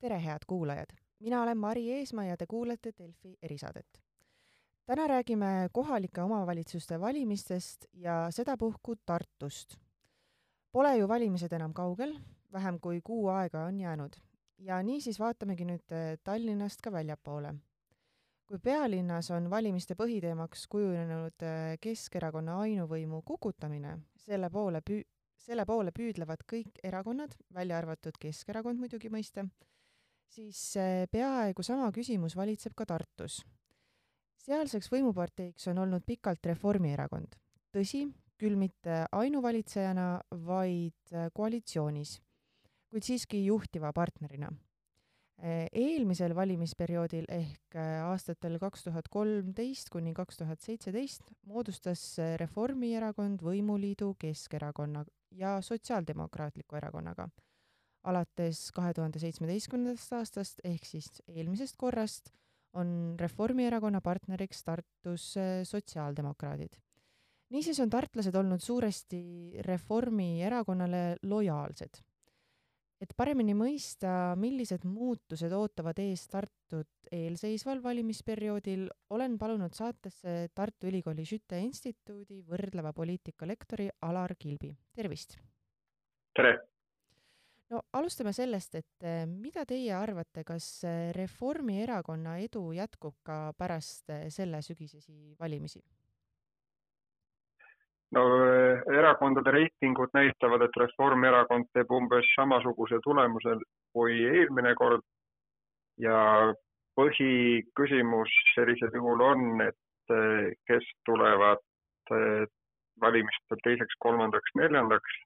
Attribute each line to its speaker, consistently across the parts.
Speaker 1: tere, head kuulajad! mina olen Mari Eesmaa ja te kuulate Delfi erisaadet. täna räägime kohalike omavalitsuste valimistest ja sedapuhku Tartust. Pole ju valimised enam kaugel, vähem kui kuu aega on jäänud ja niisiis vaatamegi nüüd eh, Tallinnast ka väljapoole. kui pealinnas on valimiste põhiteemaks kujunenud eh, Keskerakonna ainuvõimu kukutamine, selle poole püü-, selle poole püüdlevad kõik erakonnad, välja arvatud Keskerakond muidugi mõista, siis peaaegu sama küsimus valitseb ka Tartus. sealseks võimuparteiks on olnud pikalt Reformierakond. tõsi, küll mitte ainuvalitsejana, vaid eh, koalitsioonis, kuid siiski juhtiva partnerina. Eh, eelmisel valimisperioodil ehk aastatel kaks tuhat kolmteist kuni kaks tuhat seitseteist moodustas Reformierakond võimuliidu Keskerakonna ja Sotsiaaldemokraatliku Erakonnaga alates kahe tuhande seitsmeteistkümnendast aastast ehk siis eelmisest korrast on Reformierakonna partneriks Tartus äh, sotsiaaldemokraadid. niisiis on tartlased olnud suuresti Reformierakonnale lojaalsed. et paremini mõista, millised muutused ootavad ees Tartut eelseisval valimisperioodil, olen palunud saatesse Tartu Ülikooli Schütte instituudi võrdleva poliitika lektori Alar Kilbi, tervist!
Speaker 2: tere!
Speaker 1: No alustame sellest, et eh, mida teie arvate, kas eh, Reformierakonna edu jätkub ka pärast eh, selle sügisesi valimisi?
Speaker 2: no erakondade reitingud näitavad, et Reformierakond teeb umbes samasuguse tulemuse kui eelmine kord ja põhiküsimus sellisel juhul on, et kes tulevad valimistel teiseks, kolmandaks, neljandaks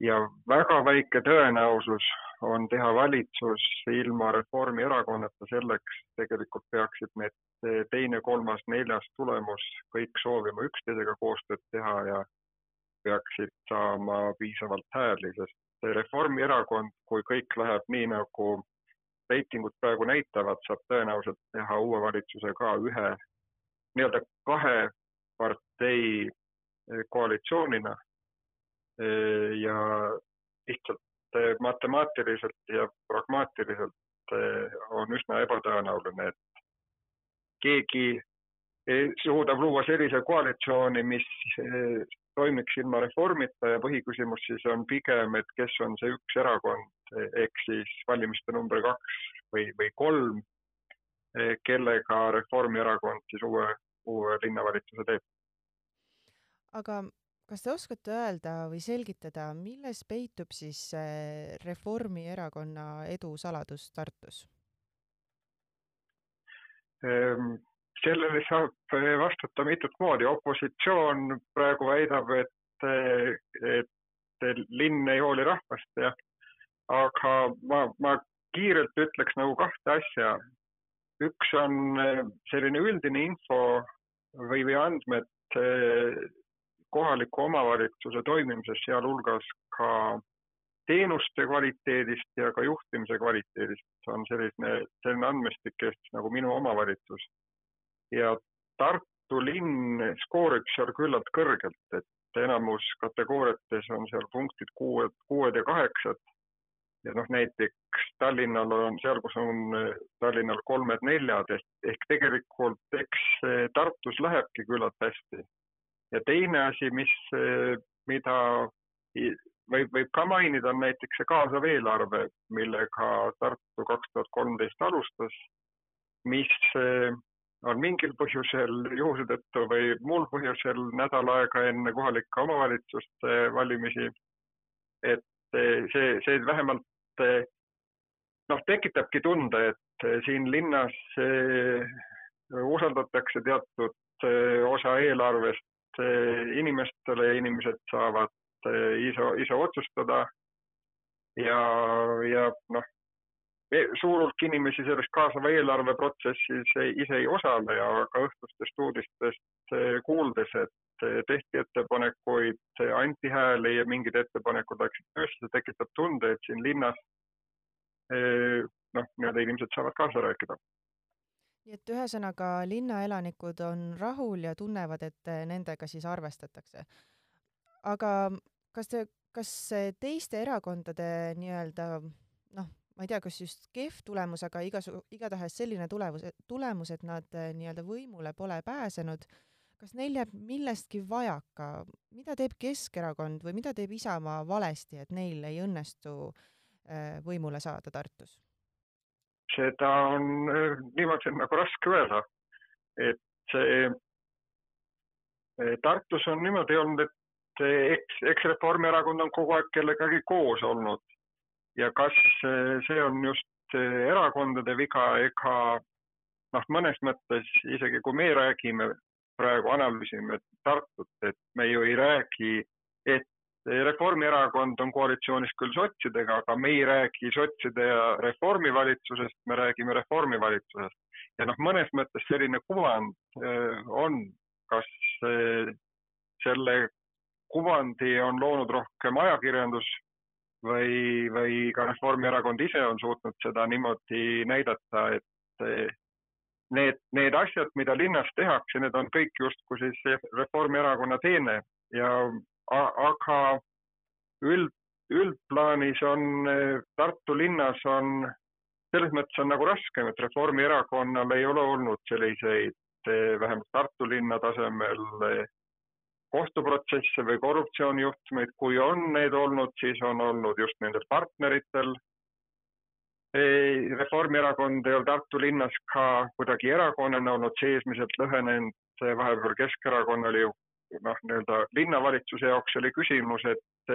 Speaker 2: ja väga väike tõenäosus on teha valitsus ilma Reformierakonnata, selleks tegelikult peaksid need teine, kolmas, neljas tulemus kõik soovima üksteisega koostööd teha ja peaksid saama piisavalt hääli, sest Reformierakond, kui kõik läheb nii, nagu reitingud praegu näitavad, saab tõenäoliselt teha uue valitsuse ka ühe nii-öelda kahe partei koalitsioonina ja lihtsalt matemaatiliselt ja pragmaatiliselt on üsna ebatõenäoline, et keegi suudab luua sellise koalitsiooni, mis toimiks ilma reformita ja põhiküsimus siis on pigem, et kes on see üks erakond ehk siis valimiste number kaks või, või kolm, kellega Reformierakond siis uue, uue linnavalitsuse teeb.
Speaker 1: aga kas te oskate öelda või selgitada, milles peitub siis Reformierakonna edu saladus Tartus?
Speaker 2: Ehm, sellele saab vastata mitut moodi, opositsioon praegu väidab, et, et linn ei hooli rahvast ja aga ma, ma kiirelt ütleks nagu kahte asja. üks on selline üldine info või, või andmed kohaliku omavalitsuse toimimisest, sealhulgas ka teenuste kvaliteedist ja ka juhtimise kvaliteedist on selline, selline andmestik Eestis nagu Minu omavalitsus. ja Tartu linn skoorib seal küllalt kõrgelt, et enamus kategooriates on seal punktid kuued, kuued ja kaheksad. ja noh, näiteks Tallinnal on seal, kus on Tallinnal kolmed-neljad ehk, ehk tegelikult eks Tartus lähebki küllalt hästi ja teine asi, mis, mida võib, võib ka mainida, on näiteks see kaasav eelarve, millega Tartu kaks tuhat kolmteist alustas, mis on mingil põhjusel, juhuse tõttu või muul põhjusel nädal aega enne kohalike omavalitsuste valimisi, et see, see vähemalt noh, tekitabki tunde, et siin linnas usaldatakse teatud osa eelarvest inimestele ja inimesed saavad eh, ise, ise otsustada. ja, ja noh, e, suur hulk inimesi selles kaasava eelarve protsessis ei, ise ei osale ja ka õhtustest uudistest eh, kuuldes, et eh, tehti ettepanekuid, anti hääli ja mingid ettepanekud läksid töösse, see tekitab tunde, et siin linnas noh, nii-öelda inimesed saavad kaasa rääkida
Speaker 1: nii et ühesõnaga linnaelanikud on rahul ja tunnevad, et eh, nendega siis arvestatakse. aga kas te, kas teiste erakondade nii-öelda noh, ma ei tea, kas just kehv tulemus, aga igasugu, igatahes selline tulemus, tulemus, et nad äh, nii-öelda võimule pole pääsenud. kas neil jääb millestki vajaka, mida teeb Keskerakond või mida teeb Isamaa valesti, et neil ei õnnestu äh, võimule saada Tartus?
Speaker 2: Seda on niimoodi nagu raske öelda, et see Tartus on niimoodi olnud, et eks, eks Reformierakond on kogu aeg kellegagi koos olnud. Ja kas see on just erakondade viga, ega noh, mõnes mõttes isegi kui me räägime praegu, analüüsime Tartut, et me ju ei räägi, et Reformierakond on koalitsioonis küll sotsidega, aga me ei räägi sotside ja Reformi valitsusest, me räägime Reformi valitsusest. ja noh, mõnes mõttes selline kuvand on kas selle kuvandi on loonud rohkem ajakirjandus või, või ka Reformierakond ise on suutnud seda niimoodi näidata, et need, need asjad, mida linnas tehakse, need on kõik justkui siis Reformierakonna teene ja aga üld, üldplaanis on Tartu linnas on, selles mõttes on nagu raskem, et Reformierakonnal ei ole olnud selliseid vähemalt Tartu linna tasemel kohtuprotsesse või korruptsioonijuhtumeid, kui on neid olnud, siis on olnud just nendel partneritel. Reformierakond ei ole Tartu linnas ka kuidagi erakonnana olnud seesmiselt lõhenenud, vahepeal Keskerakonnal ju noh, nii-öelda linnavalitsuse jaoks oli küsimus, et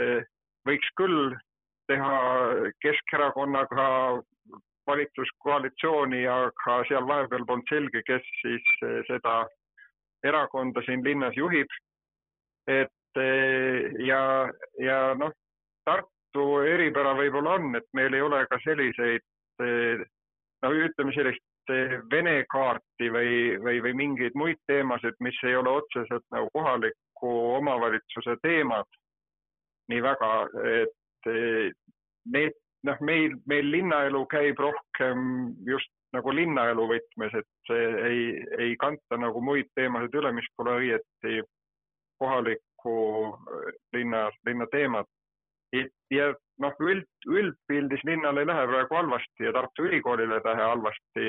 Speaker 2: võiks küll teha Keskerakonnaga valitsuskoalitsiooni, aga seal vahepeal polnud selge, kes siis eh, seda erakonda siin linnas juhib. et eh, ja, ja noh, Tartu eripära võib-olla on, et meil ei ole ka selliseid eh, no ütleme sellist Vene kaarti või, või, või mingeid muid teemasid, mis ei ole otseselt nagu kohaliku omavalitsuse teemad nii väga, et need noh, meil, meil linnaelu käib rohkem just nagu linnaelu võtmes, et ei, ei kanta nagu muid teemasid üle, mis pole õieti kohaliku linna, linna teemad. Ja noh, üld, üldpildis linnal ei lähe praegu halvasti ja Tartu Ülikoolil ei lähe halvasti.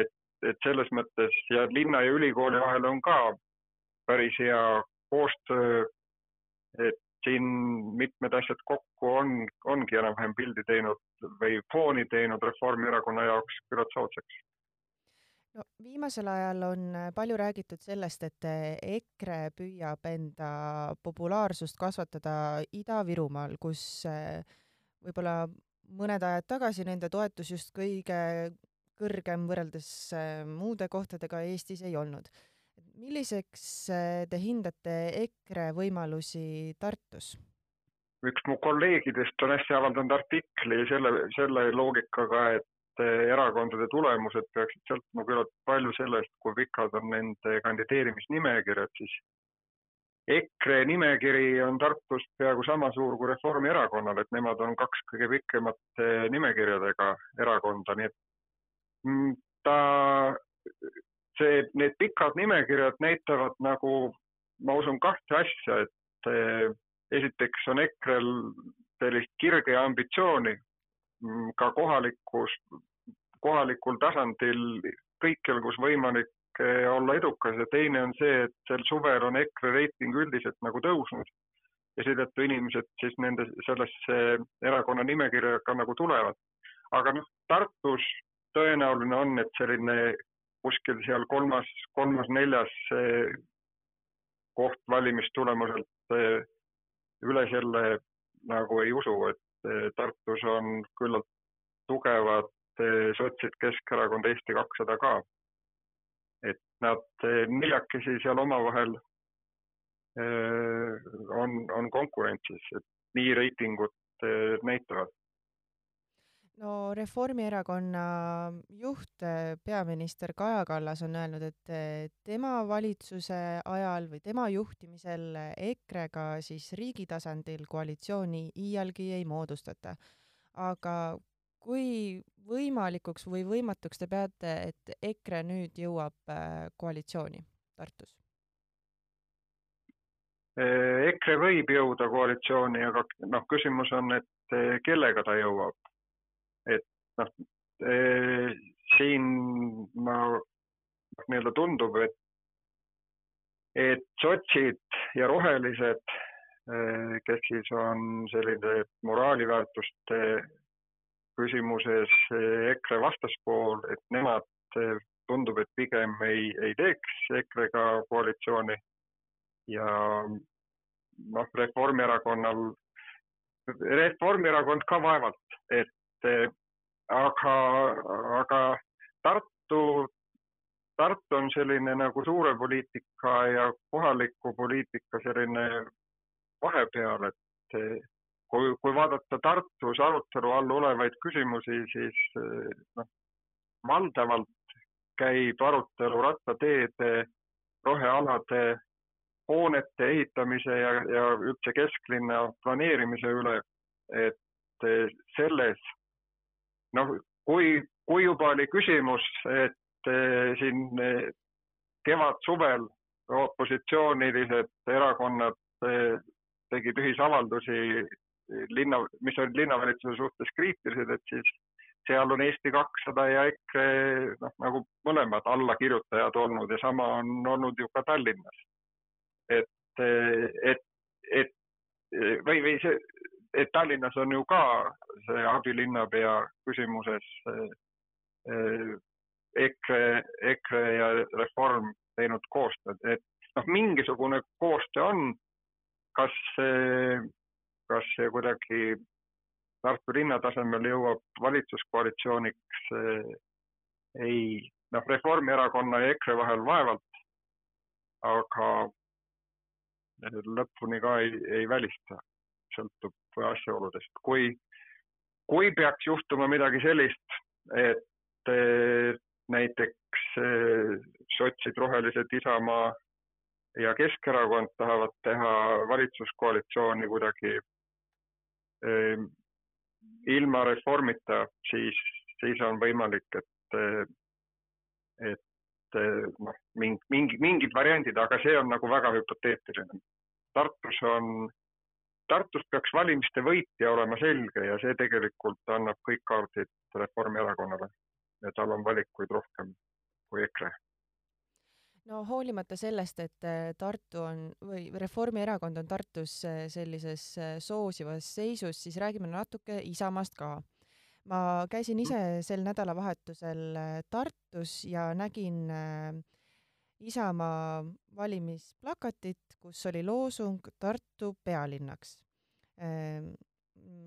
Speaker 2: et, et selles mõttes ja linna ja ülikooli vahel on ka päris hea koostöö. et siin mitmed asjad kokku on, ongi enam-vähem pildi teinud või fooni teinud Reformierakonna jaoks küllalt soodsaks
Speaker 1: no viimasel ajal on palju räägitud sellest, et EKRE püüab enda populaarsust kasvatada Ida-Virumaal, kus eh, võib-olla mõned ajad tagasi nende toetus just kõige kõrgem võrreldes muude kohtadega Eestis ei olnud milliseks äh, te hindate EKRE võimalusi Tartus?
Speaker 2: üks mu kolleegidest on äsja avaldanud artikli selle, selle loogikaga, et äh, erakondade tulemused peaksid sõltuma küllalt palju sellest, kui pikad on nende kandideerimisnimekirjad, siis EKRE nimekiri on Tartus peaaegu sama suur kui Reformierakonnal, et nemad on kaks kõige pikemate nimekirjadega erakonda, nii et mm, ta see, need pikad nimekirjad näitavad nagu, ma usun, kahte asja, et eh, esiteks on EKRE-l sellist kirge ambitsiooni mm, ka kohalikus, kohalikul tasandil kõikjal, kus võimalik eh, olla edukas ja teine on see, et sel suvel on EKRE reiting üldiselt nagu tõusnud ja seetõttu inimesed siis nende, sellesse erakonna nimekirja ka nagu tulevad. aga noh, Tartus tõenäoline on, et selline kuskil seal kolmas, kolmas-neljas koht valimistulemuselt üle selle nagu ei usu, et Tartus on küllalt tugevad sotsid, Keskerakond, Eesti kakssada ka. et nad neljakesi seal omavahel on, on konkurentsis, et nii reitingud näitavad
Speaker 1: no Reformierakonna juht, peaminister Kaja Kallas on öelnud, et eh, tema valitsuse ajal või tema juhtimisel EKRE-ga siis riigi tasandil koalitsiooni iialgi ei moodustata. aga kui võimalikuks või võimatuks te peate, et EKRE nüüd jõuab eh, koalitsiooni Tartus?
Speaker 2: EKRE võib jõuda koalitsiooni, aga noh, küsimus on, et eh, kellega ta jõuab et noh, siin ma nii-öelda tundub, et, et sotsid ja rohelised, kes siis on selline moraaliväärtuste küsimuses EKRE vastaspool, et nemad tundub, et pigem ei, ei teeks EKRE-ga koalitsiooni. Ja noh, Reformierakonnal, Reformierakond ka vaevalt, et aga, aga Tartu, Tartu on selline nagu suure poliitika ja kohaliku poliitika selline vahepeal, et kui, kui vaadata Tartus arutelu all olevaid küsimusi, siis noh, valdavalt käib arutelu rattateede, rohealade, hoonete ehitamise ja, ja üldse kesklinna planeerimise üle. et selles, noh, kui, kui juba oli küsimus, et eh, siin eh, kevad-suvel opositsioonilised erakonnad eh, tegid ühisavaldusi linna, mis olid linnavalitsuse suhtes kriitilised, et siis seal on Eesti kakssada ja EKRE noh, nagu mõlemad allakirjutajad olnud ja sama on olnud ju ka Tallinnas. et, et, et või, või see, et Tallinnas on ju ka see abilinnapea küsimuses EKRE, EKRE ja Reform teinud koostööd, et noh, mingisugune koostöö on. kas see, kas see kuidagi Tartu linna tasemel jõuab valitsuskoalitsiooniks ei, noh, Reformierakonna ja EKRE vahel vaevalt, aga lõpuni ka ei, ei välista, sõltub asjaoludest. kui, kui peaks juhtuma midagi sellist, et näiteks sotsid, rohelised, Isamaa ja Keskerakond tahavad teha valitsuskoalitsiooni kuidagi ilma reformita, siis, siis on võimalik, et, et noh, mingi, mingi, mingid variandid, aga see on nagu väga hüpoteetiline. Tartus on, Tartus peaks valimiste võitja olema selge ja see tegelikult annab kõik kaardid Reformierakonnale ja tal on valikuid rohkem kui EKRE
Speaker 1: no hoolimata sellest, et äh, Tartu on või Reformierakond on Tartus äh, sellises äh, soosivas seisus, siis räägime natuke Isamaast ka. ma käisin ise sel nädalavahetusel Tartus ja nägin Isamaa valimisplakatit, kus oli loosung Tartu pealinnaks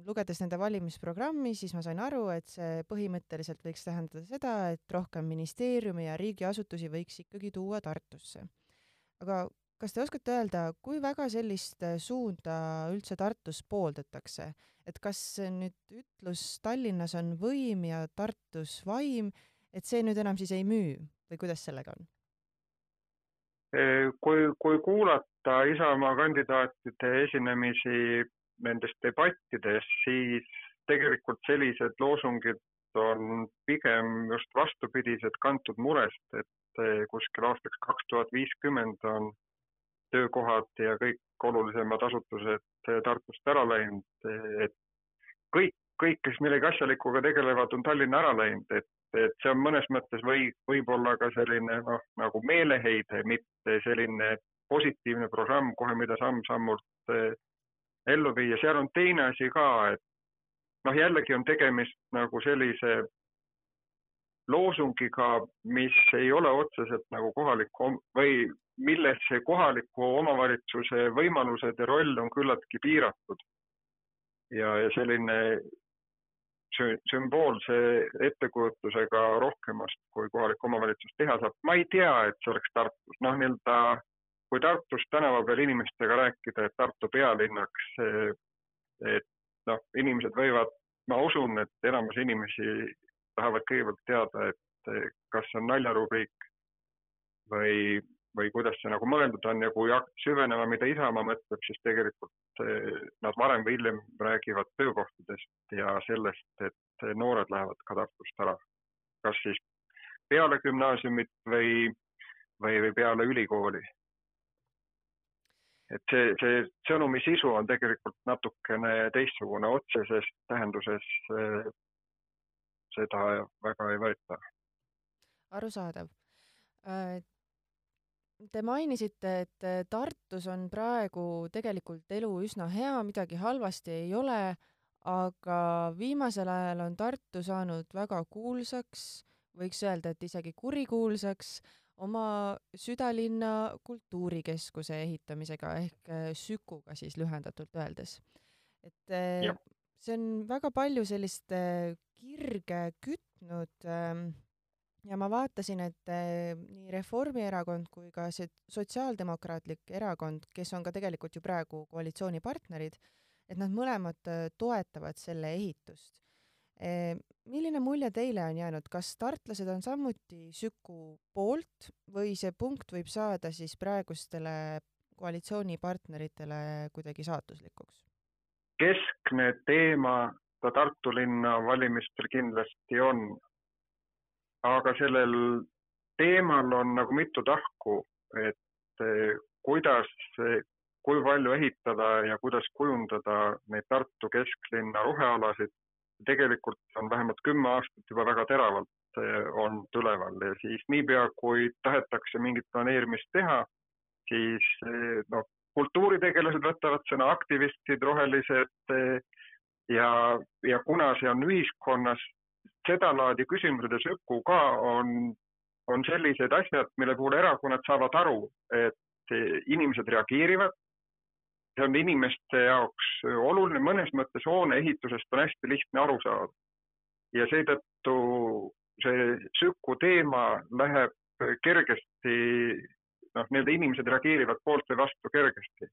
Speaker 1: lugedes nende valimisprogrammi, siis ma sain aru, et see põhimõtteliselt võiks tähendada seda, et rohkem ministeeriume ja riigiasutusi võiks ikkagi tuua Tartusse. aga kas te oskate öelda, kui väga sellist suunda üldse Tartus pooldatakse, et kas nüüd ütlus Tallinnas on võim ja Tartus vaim, et see nüüd enam siis ei müü või kuidas sellega on?
Speaker 2: kui, kui kuulata Isamaa kandidaatide esinemisi nendes debattides, siis tegelikult sellised loosungid on pigem just vastupidised kantud murest, et eh, kuskil aastaks kaks tuhat viiskümmend on töökohad ja kõik olulisemad asutused eh, Tartust ära läinud, et kõik, kõik, kes millegi asjalikuga tegelevad, on Tallinna ära läinud, et, et see on mõnes mõttes või võib-olla ka selline noh, nagu meeleheide, mitte selline positiivne programm kohe, mida samm-sammult eh, ellu viia, seal on teine asi ka, et noh, jällegi on tegemist nagu sellise loosungiga, mis ei ole otseselt nagu kohaliku või milles see kohaliku omavalitsuse võimalused ja roll on küllaltki piiratud. ja, ja selline sümboolse ettekujutusega rohkemast, kui kohalik omavalitsus teha saab. ma ei tea, et see oleks Tartus, noh, nii-öelda kui Tartus tänava peal inimestega rääkida, et Tartu pealinnaks, et noh, inimesed võivad, ma usun, et enamus inimesi tahavad kõigepealt teada, et kas see on naljarubriik või, või kuidas see nagu mõeldud on ja kui hakata süvenema, mida Isamaa mõtleb, siis tegelikult nad varem või hiljem räägivad töökohtadest ja sellest, et noored lähevad ka Tartust ära. kas siis peale gümnaasiumit või, või, või peale ülikooli et see, see sõnumi sisu on tegelikult natukene teistsugune, otseses tähenduses seda väga ei võeta.
Speaker 1: arusaadav. Äh, te mainisite, et Tartus on praegu tegelikult elu üsna hea, midagi halvasti ei ole, aga viimasel ajal on Tartu saanud väga kuulsaks, võiks öelda, et isegi kurikuulsaks oma südalinna kultuurikeskuse ehitamisega ehk äh, Sükuga siis lühendatult öeldes. et äh, ja. see on väga palju sellist äh, kirge kütnud ähm, ja ma vaatasin, et nii Reformierakond kui ka see Sotsiaaldemokraatlik Erakond, kes on ka tegelikult ju praegu koalitsioonipartnerid, et nad mõlemad toetavad selle ehitust milline mulje teile on jäänud, kas tartlased on samuti Süku poolt või see punkt võib saada siis praegustele koalitsioonipartneritele kuidagi saatuslikuks?
Speaker 2: keskne teema ta Tartu linna valimistel kindlasti on. aga sellel teemal on nagu mitu tahku, et eh, kuidas, kui palju ehitada ja kuidas kujundada neid Tartu kesklinna rohealasid tegelikult on vähemalt kümme aastat juba väga teravalt eh, olnud üleval ja siis niipea, kui tahetakse mingit planeerimist teha, siis noh, kultuuritegelased võtavad sõna, aktivistid, rohelised eh, ja, ja kuna see on ühiskonnas sedalaadi küsimused ja Süku ka on, on sellised asjad, mille puhul erakonnad saavad aru, et inimesed reageerivad see on inimeste jaoks oluline, mõnes mõttes hoone ehitusest on hästi lihtne aru saada. ja seetõttu see Süku teema läheb kergesti, noh, nii-öelda inimesed reageerivad poolt või vastu kergesti.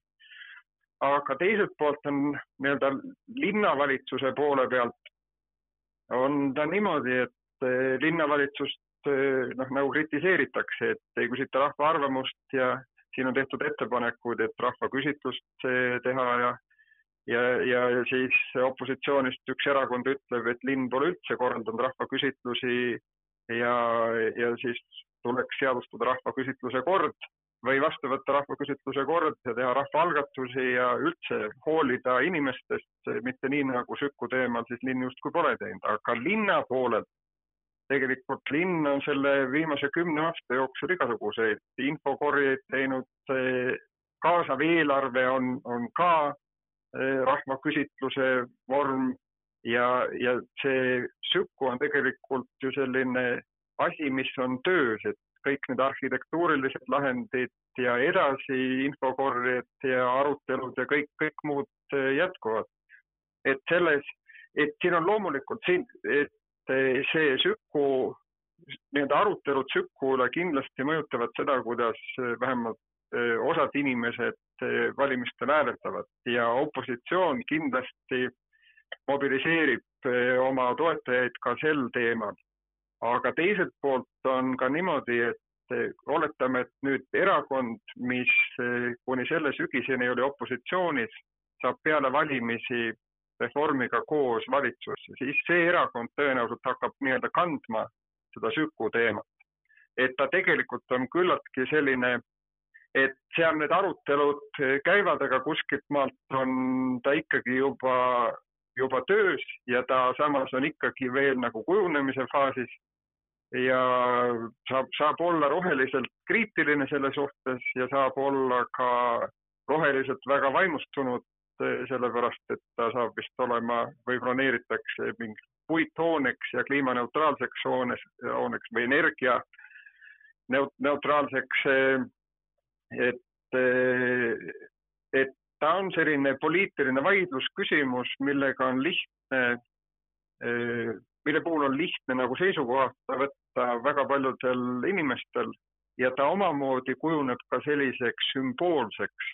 Speaker 2: aga teiselt poolt on nii-öelda linnavalitsuse poole pealt on ta niimoodi, et linnavalitsust noh, nagu kritiseeritakse, et ei küsita rahva arvamust ja siin on tehtud ettepanekuid, et rahvaküsitlust teha ja ja, ja siis opositsioonist üks erakond ütleb, et linn pole üldse korraldanud rahvaküsitlusi ja, ja siis tuleks seadustada rahvaküsitluse kord või vastu võtta rahvaküsitluse kord ja teha rahvaalgatusi ja üldse hoolida inimestest, mitte nii nagu Süku teemal siis linn justkui pole teinud, aga linna poolelt tegelikult linn on selle viimase kümne aasta jooksul igasuguseid infokorjeid teinud, kaasav eelarve on, on ka eh, rahvaküsitluse vorm ja, ja see Süku on tegelikult ju selline asi, mis on töös, et kõik need arhitektuurilised lahendid ja edasi infokorjed ja arutelud ja kõik, kõik muud eh, jätkuvad. et selles, et siin on loomulikult siin, et see Süku, need arutelud Süku üle kindlasti mõjutavad seda, kuidas eh, vähemalt eh, osad inimesed eh, valimistel hääletavad ja opositsioon kindlasti mobiliseerib oma toetajaid ka sel teemal. aga teiselt poolt on ka niimoodi, et oletame, et nüüd erakond, mis kuni selle sügiseni oli opositsioonis, saab peale valimisi Reformiga koos valitsusse, siis see erakond tõenäoliselt hakkab nii-öelda kandma seda Süku teemat. et ta tegelikult on küllaltki selline, et seal need arutelud käivad, aga kuskilt maalt on ta ikkagi juba, juba töös ja ta samas on ikkagi veel nagu kujunemise faasis ja saab, saab olla roheliselt kriitiline selle suhtes ja saab olla ka roheliselt väga vaimustunud sellepärast et ta saab vist olema või broneeritakse mingi puithooneks ja kliimaneutraalseks hoones, hooneks või energia neutraalseks. et, et ta on selline poliitiline vaidlusküsimus, millega on lihtne, mille puhul on lihtne nagu seisukohta võtta väga paljudel inimestel ja ta omamoodi kujuneb ka selliseks sümboolseks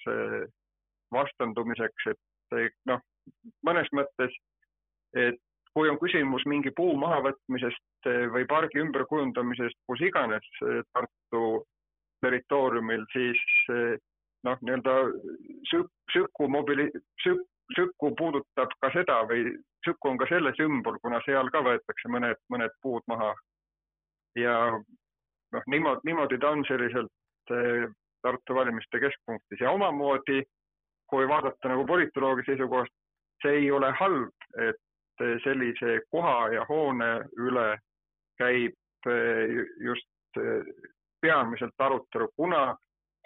Speaker 2: vastandumiseks, et noh, mõnes mõttes, et kui on küsimus mingi puu mahavõtmisest eh, või pargi ümberkujundamisest, kus iganes eh, Tartu territooriumil, siis eh, noh, nii-öelda Süku mobili-, Süku, Süku puudutab ka seda või Süku on ka selle sümbol, kuna seal ka võetakse mõned, mõned puud maha. ja noh, niimoodi, niimoodi ta on selliselt Tartu valimiste keskpunktis ja omamoodi kui vaadata nagu politoloogi seisukohast, see ei ole halb, et sellise koha ja hoone üle käib just peamiselt arutelu, kuna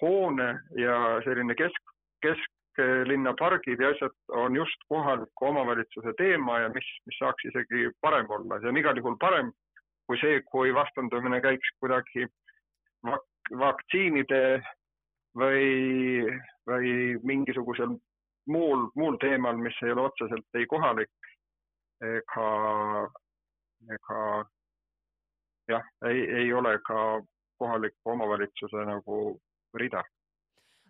Speaker 2: hoone ja selline kesk, kesklinna pargid ja asjad on just kohaliku omavalitsuse teema ja mis, mis saaks isegi parem olla, see on igal juhul parem kui see, kui vastandumine käiks kuidagi vak-, vaktsiinide või, või mingisugusel muul, muul teemal, mis ei ole otseselt ei kohalik ega, ega jah, ei, ei ole ka kohaliku omavalitsuse nagu rida.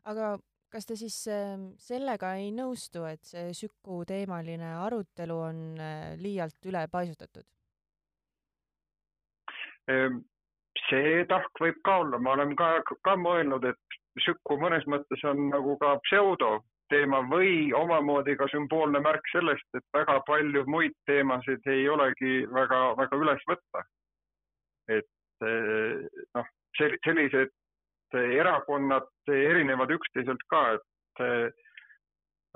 Speaker 1: aga kas te siis ähm, sellega ei nõustu, et see Süku teemaline arutelu on äh, liialt ülepaisutatud?
Speaker 2: Ehm, see tahk võib ka olla, ma olen ka, ka mõelnud, et Süku mõnes mõttes on nagu ka pseudoteema või omamoodi ka sümboolne märk sellest, et väga palju muid teemasid ei olegi väga, väga üles võtta. et eh, noh, sellised erakonnad erinevad üksteiselt ka, et eh,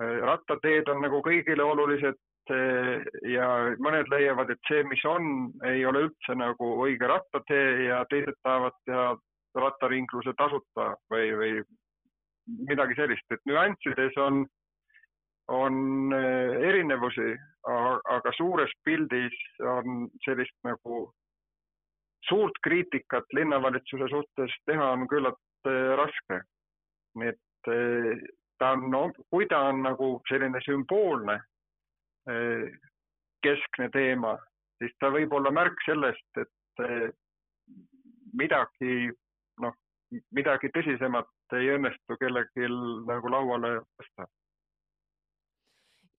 Speaker 2: rattateed on nagu kõigile olulised eh, ja mõned leiavad, et see, mis on, ei ole üldse nagu õige rattatee ja teised tahavad teha rattaringluse tasuta või, või midagi sellist, et nüanssides on, on eh, erinevusi, aga suures pildis on sellist nagu suurt kriitikat linnavalitsuse suhtes teha on küllalt eh, raske. nii et eh, ta on no,, kui ta on nagu selline sümboolne keskne teema, siis ta võib olla märk sellest, et midagi noh, midagi tõsisemat ei õnnestu kellelgi nagu lauale tõsta.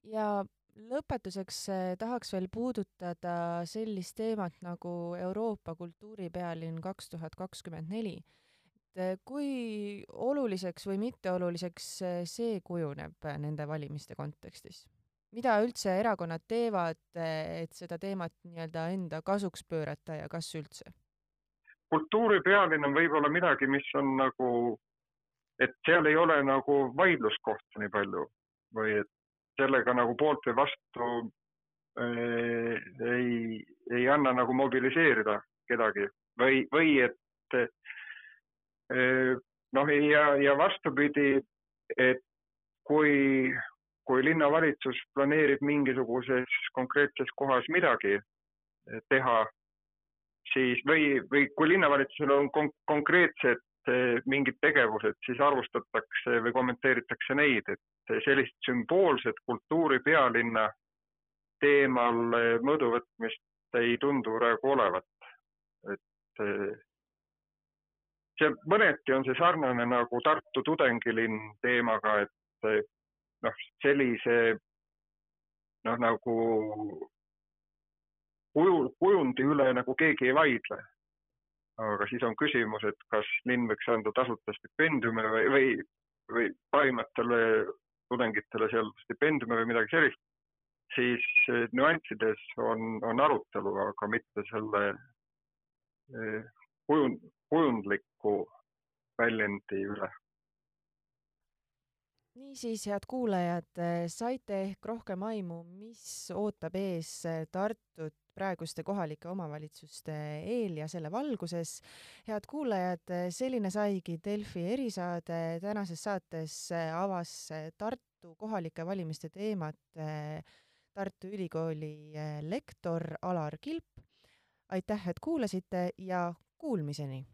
Speaker 1: ja lõpetuseks eh, tahaks veel puudutada sellist teemat nagu Euroopa kultuuripealinn kaks tuhat kakskümmend neli. et eh, kui oluliseks või mitteoluliseks eh, see kujuneb nende valimiste kontekstis? mida üldse erakonnad teevad, et seda teemat nii-öelda enda kasuks pöörata ja kas üldse?
Speaker 2: Kultuuripealinn on võib-olla midagi, mis on nagu, et seal ei ole nagu vaidluskohta nii palju või et sellega nagu poolt või vastu äh, ei, ei anna nagu mobiliseerida kedagi või, või et äh, noh, ja, ja vastupidi, et kui, kui linnavalitsus planeerib mingisuguses konkreetses kohas midagi teha, siis või, või kui linnavalitsusel on kon konkreetsed eh, mingid tegevused, siis arvustatakse või kommenteeritakse neid, et sellist sümboolset kultuuripealinna teemal eh, mõõdu võtmist ei tundu praegu olevat. et eh, see mõneti on see sarnane nagu Tartu tudengilinn teemaga, et noh, sellise noh, nagu kuju, kujundi üle nagu keegi ei vaidle. aga siis on küsimus, et kas linn võiks anda tasuta stipendiume või, või, või parimatele tudengitele seal stipendiume või midagi sellist, siis eh, nüanssides on, on arutelu, aga mitte selle eh, kujund, kujundliku väljendi üle
Speaker 1: niisiis, head kuulajad, saite ehk rohkem aimu, mis ootab ees Tartut praeguste kohalike omavalitsuste eel ja selle valguses. head kuulajad, selline saigi Delfi erisaade. tänases saates avas Tartu kohalike valimiste teemat Tartu Ülikooli lektor Alar Kilp. aitäh, et kuulasite ja kuulmiseni